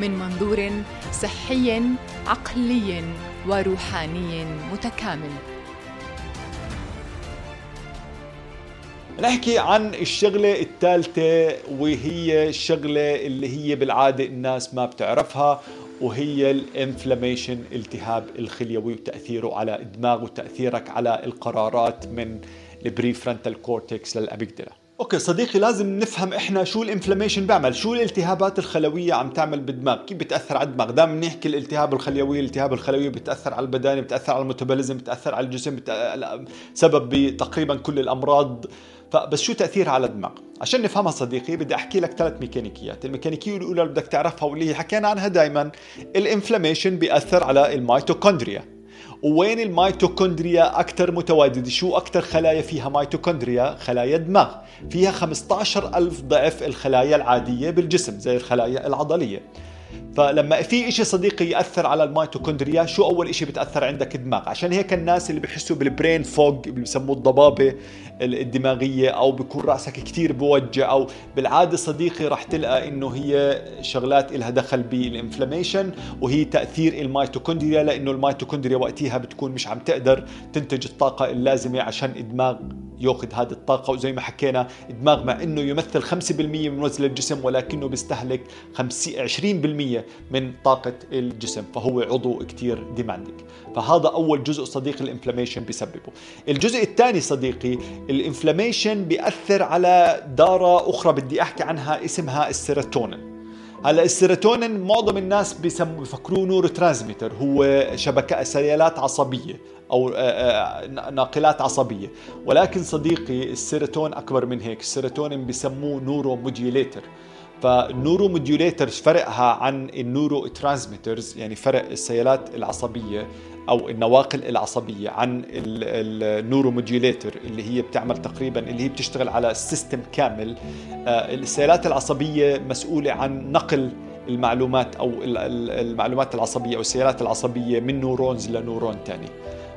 من منظور صحي عقلي وروحاني متكامل. نحكي عن الشغلة الثالثة وهي الشغلة اللي هي بالعادة الناس ما بتعرفها وهي الإنفلاميشن التهاب الخليوي وتأثيره على الدماغ وتأثيرك على القرارات من ال prefrontal cortex لل amygdala okay صديقي لازم نفهم إحنا شو ال inflammation بيعمل شو الالتهابات الخلوية عم تعمل بالدماغ كيف بتأثر على الدماغ؟ دائما بنحكي الالتهاب الخليوي الالتهاب الخلوي بتأثر على البدانة بتأثر على ال metabolism بتأثر على الجسم. سبب بتقريبا كل الأمراض. فبس شو تاثيرها على الدماغ؟ عشان نفهمها صديقي بدي أحكي لك ثلاث ميكانيكيات. الميكانيكية الأولى اللي بدك تعرفها واللي حكينا عنها دائما ال inflammation بيأثر على الميتوكوندريا. وين الميتوكوندريا أكثر متواجدة شو أكثر خلايا فيها ميتوكوندريا؟ خلايا الدماغ فيها 15 ألف ضعف الخلايا العادية بالجسم زي الخلايا العضلية. فلما في إشي صديقي يأثر على الميتوكوندريا شو أول إشي بتأثر عندك؟ الدماغ. عشان هيك الناس اللي بيحسوا بال brain fog اللي بسموه الضبابة الدماغية أو بيكون رأسك كتير بوجع أو بالعادة صديقي راح تلقى إنه هي شغلات إلها دخل بال inflammation وهي تأثير الميتوكوندريا لأنه الميتوكوندريا وقتها بتكون مش عم تقدر تنتج الطاقة اللازمة عشان الدماغ ياخذ هذه الطاقة وزي ما حكينا الدماغ مع إنه يمثل 5% من وزن الجسم ولكنه بيستهلك 20% من طاقة الجسم فهو عضو كتير demanding فهذا أول جزء صديقي ال inflammation بيسببه. الجزء الثاني صديقي ال inflammation بيأثر على دارة أخرى بدي أحكي عنها اسمها السيروتونين. هلا السيروتونين معظم الناس بيسموا بفكروه neurotransmitter هو شبكة سيالات عصبية أو ناقلات عصبية. ولكن صديقي السيروتونين أكبر من هيك السيروتونين بسموه neuromodulator فال neuromodulators فرقها عن ال neurotransmitters يعني فرق السيالات العصبية أو النواقل العصبية عن ال neuromodulator اللي هي بتعمل تقريبا اللي هي بتشتغل على ال system كامل. آه، السيالات العصبية مسؤولة عن نقل المعلومات أو المعلومات العصبية أو السيالات العصبية من neurons ل neuron ثاني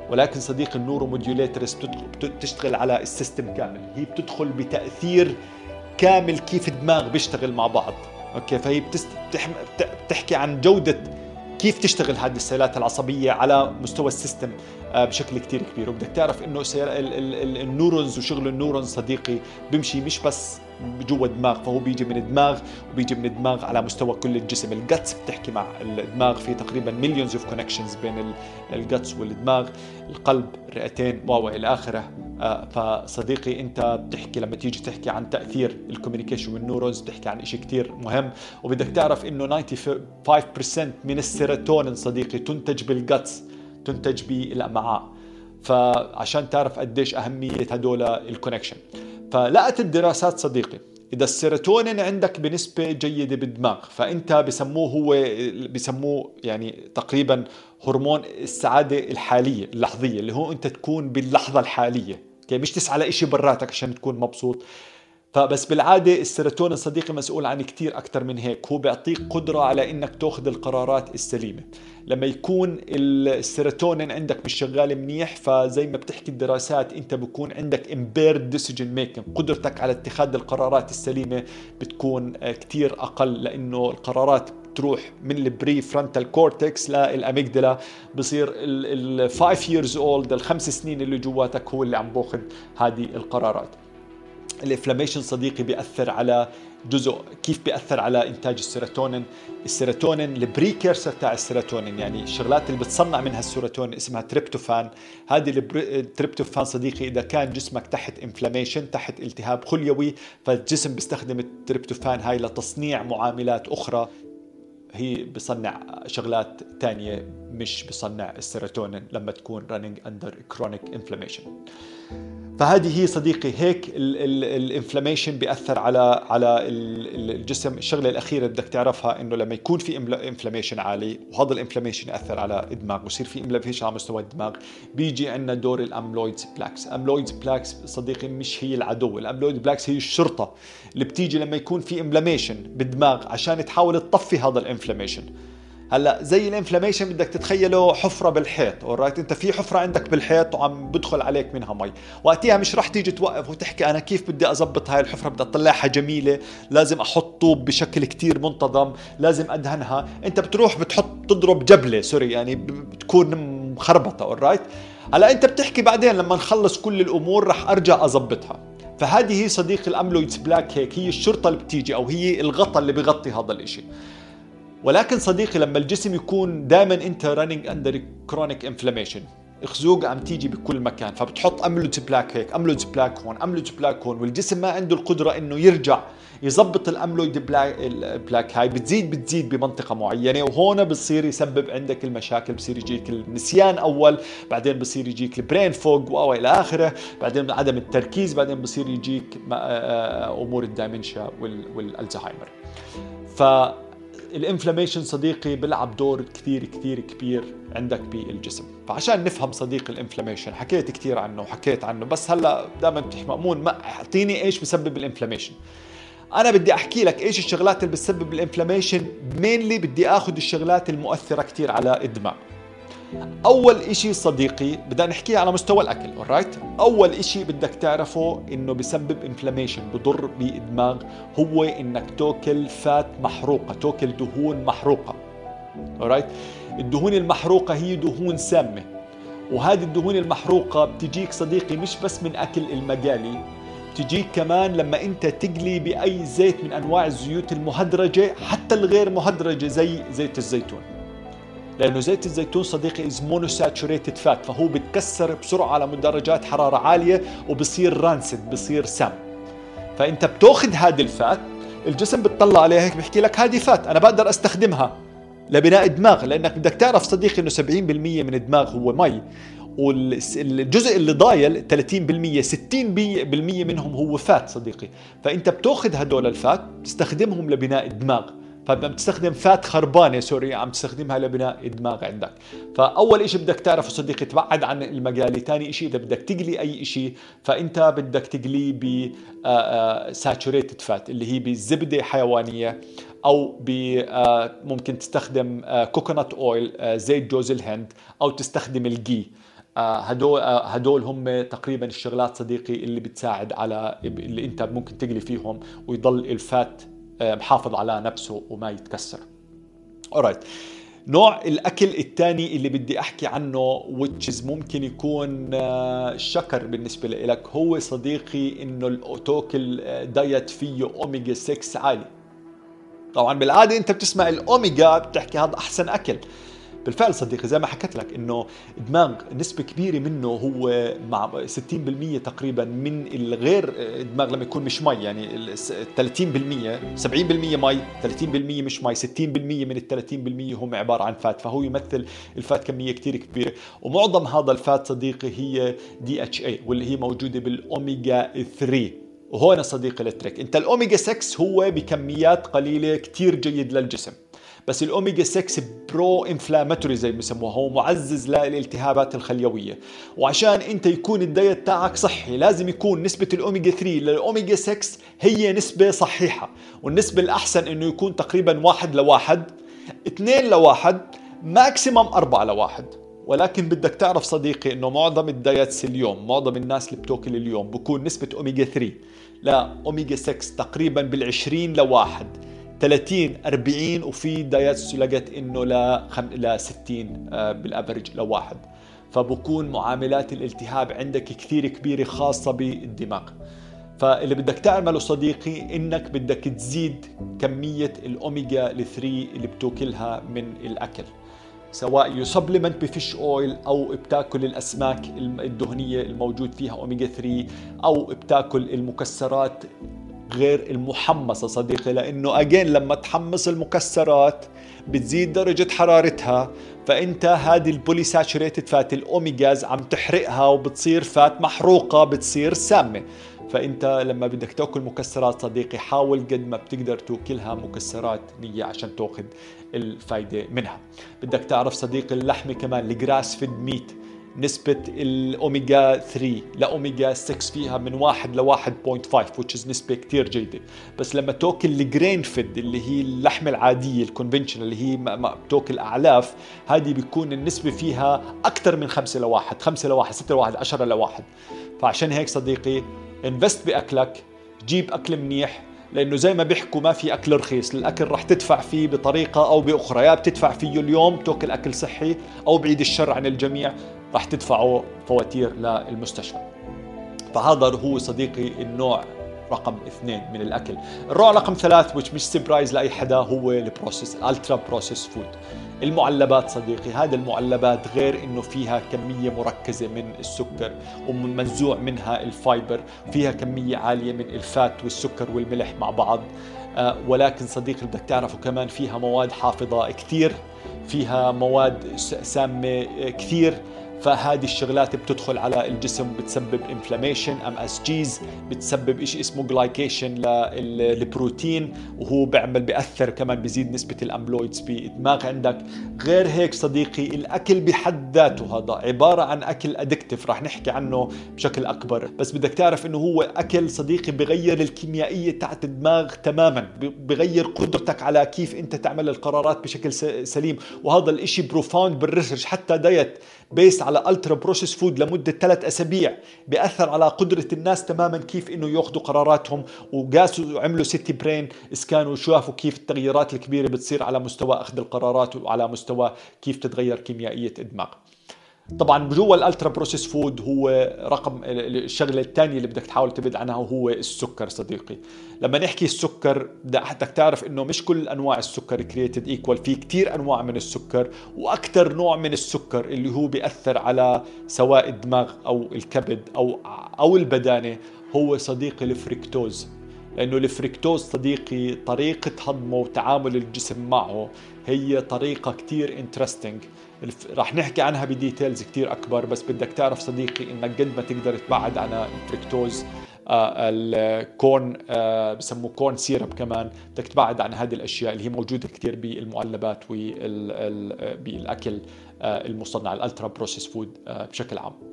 ولكن صديقي ال neuromodulators بتشتغل على ال system كامل. هي بتدخل بتأثير كامل كيف الدماغ بيشتغل مع بعض. okay فهي بتست... بتحكي عن جودة كيف تشتغل هذه السيالات العصبية على مستوى ال system آه، بشكل كتير كبير. وبدك تعرف إنه ال neurons وشغل ال neurons صديقي بيمشي مش بس جوا الدماغ فهو بيجي من الدماغ وبيجي من الدماغ على مستوى كل الجسم. ال guts بتحكي مع الدماغ في تقريبا millions of connections بين ال guts والدماغ. القلب الرئتين والى آخره. فصديقي انت بتحكي لما تيجي تحكي عن تأثير ال communication وال neurons بتحكي عن شيء كثير مهم. وبدك تعرف إنه 95% من السيروتونين صديقي تنتج بال guts تنتج بالأمعاء. فعشان تعرف قديش أهمية هدول ال connection فلقت الدراسات صديقي إذا السيروتونين عندك بنسبة جيدة بالدماغ فأنت بسموه هو بسموه يعني تقريبا هرمون السعادة الحالية اللحظية اللي هو أنت تكون باللحظة الحالية. مش تسعى لشيء براتك عشان تكون مبسوط. فبس بالعادة السيروتونين صديقي مسؤول عن كتير أكثر من هيك هو بيعطيك قدرة على إنك تأخذ القرارات السليمة. لما يكون السيروتونين عندك مش شغال منيح فزي ما بتحكي الدراسات أنت بكون عندك impaired decision making قدرتك على اتخاذ القرارات السليمة بتكون كتير أقل لأنه القرارات تروح من ال prefrontal cortex لل amygdala بصير ال 5 years old الخمس سنين اللي جواتك هو اللي عم بأخذ هذه القرارات. ال inflammation صديقي بيأثر على جزء كيف بيأثر على إنتاج السيروتونين؟ السيروتونين ال precursor تاع السيروتونين يعني الشغلات اللي بتصنع منها السيروتونين اسمها تريبتوفان. هذه التريبتوفان صديقي إذا كان جسمك تحت inflammation تحت التهاب خليوي فالجسم بيستخدم التريبتوفان هاي لتصنيع معاملات أخرى. هي بصنع شغلات تانية مش بصنع السيروتونين لما تكون running under chronic inflammation. فهذه هي صديقي هيك ال inflammation بيأثر على على الجسم. الشغلة الأخيرة بدك تعرفها إنه لما يكون في inflammation عالي وهذا ال inflammation يأثر على الدماغ ويصير في inflammation على مستوى الدماغ. بيجي عندنا دور ال amyloids plaques amyloids plaques صديقي مش هي العدو ال amyloid plaques هي الشرطة اللي بتيجي لما يكون في inflammation بالدماغ عشان تحاول تطفي هذا ال inflammation هلا زي ال inflammation بدك تتخيله حفرة بالحيط alright انت في حفرة عندك بالحيط وعم بدخل عليك منها مي. وقتها مش رح تيجي توقف وتحكي أنا كيف بدي اضبط هاي الحفرة؟ بدي اطلعها جميلة لازم أحط طوب بشكل كتير منتظم لازم أدهنها. انت بتروح بتحط تضرب جبلة sorry يعني بتكون مخربطة alright هلا انت بتحكي بعدين لما نخلص كل الأمور رح أرجع اضبطها فهذه هي صديقي ال amyloids plaque هيك هي الشرطة اللي بتيجي أو هي الغطاء اللي بغطي هذا الإشي. ولكن صديقي لما الجسم يكون دائما أنت running under chronic inflammation خزوق عم تيجي بكل مكان فبتحط amyloid plaque هيك amyloid plaque هون amyloid plaque هون والجسم ما عنده القدرة إنه يرجع يظبط ال amyloid plaque, هاي بتزيد بتزيد بمنطقة معينة وهون بصير يسبب عندك المشاكل بصير يجيك النسيان أول بعدين بصير يجيك ال brain fog والى آخره بعدين عدم التركيز بعدين بصير يجيك آه، آه، أمور ال dementia والألزهايمر. ف ال inflammation صديقي بيلعب دور كثير كثير كبير عندك بالجسم. فعشان نفهم صديقي ال inflammation حكيت كثير عنه وحكيت عنه بس هلأ دائما بتحكي مأمون أعطيني إيش بسبب ال inflammation. أنا بدي أحكي لك إيش الشغلات اللي بتسبب ال inflammation mainly بدي آخذ الشغلات المؤثرة كثير على الدماغ أول إشي صديقي بدنا نحكيها على مستوى الأكل alright أول إشي بدك تعرفه إنه بسبب inflammation بضر بالدماغ هو إنك تأكل fat محروقة تأكل دهون محروقة alright الدهون المحروقة هي دهون سامة وهذه الدهون المحروقة بتجيك صديقي مش بس من أكل المقالي تجيك كمان لما أنت تقلي بأي زيت من أنواع الزيوت المهدرجة حتى الغير مهدرجة زي زيت الزيتون. لأنه زيت الزيتون صديقي is monounsaturated fat فهو بتكسر بسرعة على درجات حرارة عالية وبصير rancid بصير سام فأنت بتأخذ هذا ال fat الجسم بتطلع عليه هيك بيحكي لك هذه fat أنا بقدر أستخدمها لبناء الدماغ لأنك بدك تعرف صديقي إنه 70% من الدماغ هو مي والجزء اللي ضايل 30% 60% منهم هو fat صديقي. فأنت بتأخذ هدول ال fat تستخدمهم لبناء الدماغ فلما بتستخدم fat خربانة sorry عم تستخدمها لبناء الدماغ عندك. فأول شيء بدك تعرفه صديقي تبعد عن المقالي ثاني شيء إذا بدك تقلي أي شيء فأنت بدك تقليه ب saturated fat اللي هي بزبدة حيوانية أو ب ممكن تستخدم coconut oil زيت جوز الهند أو تستخدم الجي هدول هدول هم تقريبا الشغلات صديقي اللي بتساعد على اللي أنت ممكن تقلي فيهم ويضل ال fat آه، محافظ على نفسه وما يتكسر. Alright نوع الأكل الثاني اللي بدي أحكي عنه which ممكن يكون آه، shocker بالنسبة لك هو صديقي إنه تاكل diet فيه أوميجا 6 عالي. طبعا بالعادة أنت بتسمع الأوميجا بتحكي هذا أحسن أكل. بالفعل صديقي زي ما حكيت لك إنه الدماغ نسبة كبيرة منه هو مع 60% تقريبا من الغير الدماغ لما يكون مش مي يعني 30% 70% مي 30% مش مي 60% من ال 30% هم عبارة عن fat فهو يمثل ال fat كمية كتير كبيرة. ومعظم هذا ال fat صديقي هي DHA واللي هي موجودة بالأوميجا 3 وهون صديقي ال trick أنت الأوميجا 6 هو بكميات قليلة كتير جيد للجسم. بس الأوميجا 6 pro-inflammatory زي ما بسموها هو معزز للالتهابات الخليويه وعشان أنت يكون ال diet تاعك صحي لازم يكون نسبة الأوميجا 3 للأوميجا 6 هي نسبة صحيحة. والنسبة الأحسن إنه يكون تقريبا واحد لواحد اثنين لواحد maximum أربعة لواحد. ولكن بدك تعرف صديقي إنه معظم ال diets اليوم معظم الناس اللي بتأكل اليوم بكون نسبة أوميجا 3 لا أوميجا 6 تقريبا بال20 لواحد. 30 40 وفي diets لقيت إنه ل ل 60 آه، بال average لواحد فبكون معاملات الالتهاب عندك كثير كبيرة خاصة بالدماغ. فاللي بدك تعمله صديقي إنك بدك تزيد كمية الأوميجا 3 اللي بتاكلها من الأكل. سواء ب supplement ب fish oil أو بتاكل الأسماك الدهنية الموجود فيها أوميجا 3 أو بتاكل المكسرات غير المحمصة صديقي لأنه again لما تحمص المكسرات بتزيد درجة حرارتها فأنت هذه ال polyunsaturated fat ال omegas عم تحرقها وبتصير fat محروقة بتصير سامة. فأنت لما بدك تأكل مكسرات صديقي حاول قد ما بتقدر تأكلها مكسرات نية عشان تأخذ الفايدة منها. بدك تعرف صديقي اللحمة كمان ال grass-fed meat نسبة الأوميجا 3 لأوميجا 6 فيها من 1 ل 1.5 which is نسبة كتير جيدة. بس لما تاكل ال grain fed اللي هي اللحمة العادية ال conventional اللي هي ما بتاكل أعلاف هذه بيكون النسبة فيها أكثر من 5 ل 1 5 ل 1 6 ل 1 10 ل 1 فعشان هيك صديقي invest بأكلك جيب أكل منيح لأنه زي ما بيحكوا ما في أكل رخيص الأكل رح تدفع فيه بطريقة أو بأخرى يا بتدفع فيه اليوم تاكل أكل صحي أو بعيد الشر عن الجميع رح تدفعوا فواتير للمستشفى. فهذا هو صديقي النوع رقم اثنين من الأكل. النوع رقم ثلاث which مش surprise لأي حدا هو ال processed ultra processed food. المعلبات صديقي هذه المعلبات غير إنه فيها كمية مركزة من السكر ومنزوع منها ال fiber فيها كمية عالية من ال fat والسكر والملح مع بعض. آه، ولكن صديقي بدك تعرفوا كمان فيها مواد حافظة كثير فيها مواد سامة كثير. فهذه الشغلات بتدخل على الجسم بتسبب inflammation MSGs بتسبب شيء اسمه glycation للبروتين وهو بيعمل بيأثر كمان بيزيد نسبة ال amyloids بالدماغ عندك. غير هيك صديقي الأكل بحد ذاته هذا عبارة عن أكل addictive راح نحكي عنه بشكل أكبر. بس بدك تعرف إنه هو أكل صديقي بغير الكيميائية تاعت الدماغ تماما بغير قدرتك على كيف أنت تعمل القرارات بشكل سليم. وهذا الإشي profound بال research حتى diet based على ultra processed food لمدة ثلاث أسابيع بيأثر على قدرة الناس تماما كيف إنه ياخذوا قراراتهم وقاسوا وعملوا CT brain scan وشافوا كيف التغييرات الكبيرة بتصير على مستوى أخذ القرارات وعلى مستوى كيف تتغير كيميائية الدماغ طبعا جوا ال ultra processed food هو رقم الشغلة الثانية اللي بدك تحاول تبعد عنها هو السكر صديقي. لما نحكي السكر بدك تعرف إنه مش كل أنواع السكر created equal في كثير أنواع من السكر وأكثر نوع من السكر اللي هو بيأثر على سواء الدماغ أو الكبد أو أو البدانة هو صديقي الفريكتوز. لأنه الفريكتوز صديقي طريقة هضمه وتعامل الجسم معه هي طريقة كثير interesting راح نحكي عنها ب details كتير أكبر بس بدك تعرف صديقي إنك قد ما تقدر تبعد عن الفركتوز آه ال corn آه بسموه corn syrup كمان. بدك تبعد عن هذه الأشياء اللي هي موجودة كثير بالمعلبات وبالاكل آه المصنع ال ultra processed food بشكل عام.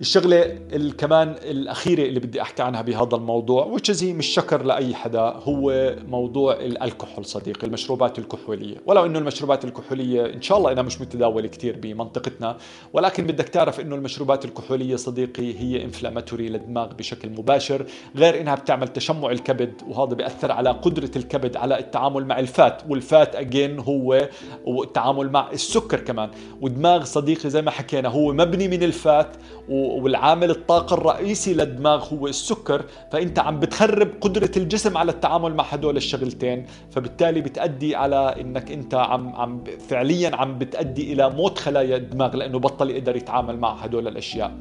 الشغلة كمان الأخيرة اللي بدي أحكي عنها بهذا الموضوع which هي مش shocker لأي حدا هو موضوع الكحول صديقي المشروبات الكحولية. ولو أنه المشروبات الكحولية إن شاء الله أنها مش متداولة كثير بمنطقتنا ولكن بدك تعرف أنه المشروبات الكحولية صديقي هي انفلاماتوري للدماغ بشكل مباشر غير أنها بتعمل تشمع الكبد وهذا بيأثر على قدرة الكبد على التعامل مع الفات. والفات أجين هو التعامل مع السكر كمان. ودماغ صديقي زي ما حكينا هو مبني من الفات والعامل الطاقة الرئيسي للدماغ هو السكر فأنت عم بتخرب قدرة الجسم على التعامل مع هدول الشغلتين فبالتالي بتأدي على أنك أنت عم, عم فعليا عم بتأدي إلى موت خلايا الدماغ لأنه بطل يقدر يتعامل مع هدول الأشياء.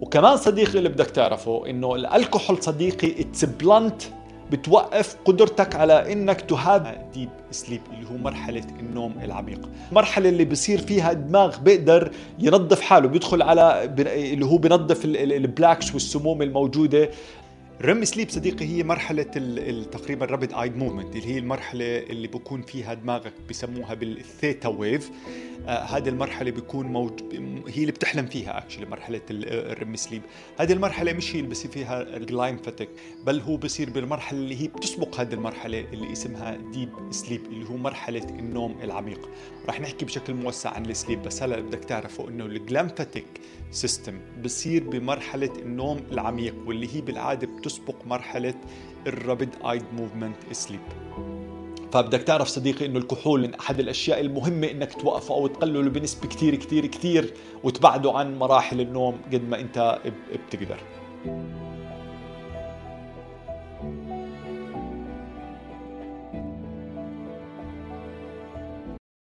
وكمان صديقي اللي بدك تعرفه إنه الكحول صديقي it's blunt بتوقف قدرتك على إنك ت have deep sleep اللي هو مرحلة النوم العميق. مرحلة اللي بصير فيها الدماغ بيقدر ينظف حاله بيدخل على اللي هو بينظف ال plaques والسموم الموجودة. ال REM sleep صديقي هي مرحلة تقريبا rapid eye movement اللي هي المرحلة اللي بكون فيها دماغك بسموها بال theta wave. آه هذه المرحلة بيكون موج... هي اللي بتحلم فيها actually مرحلة ال REM sleep. هذه المرحلة مش هي اللي بصير فيها ال glymphatic بل هو بصير بالمرحلة اللي هي بتسبق هذه المرحلة اللي اسمها deep sleep اللي هو مرحلة النوم العميق. رح نحكي بشكل موسع عن ال sleep بس هلا بدك تعرفوا إنه ال glymphatic system بصير بمرحلة النوم العميق واللي هي بالعادة مرحلة ال rapid eye movement sleep فبدك تعرف صديقي إنه الكحول من أحد الأشياء المهمة إنك توقفه أو تقلله بنسبة كثير كثير كثير وتبعده عن مراحل النوم قد ما أنت بتقدر.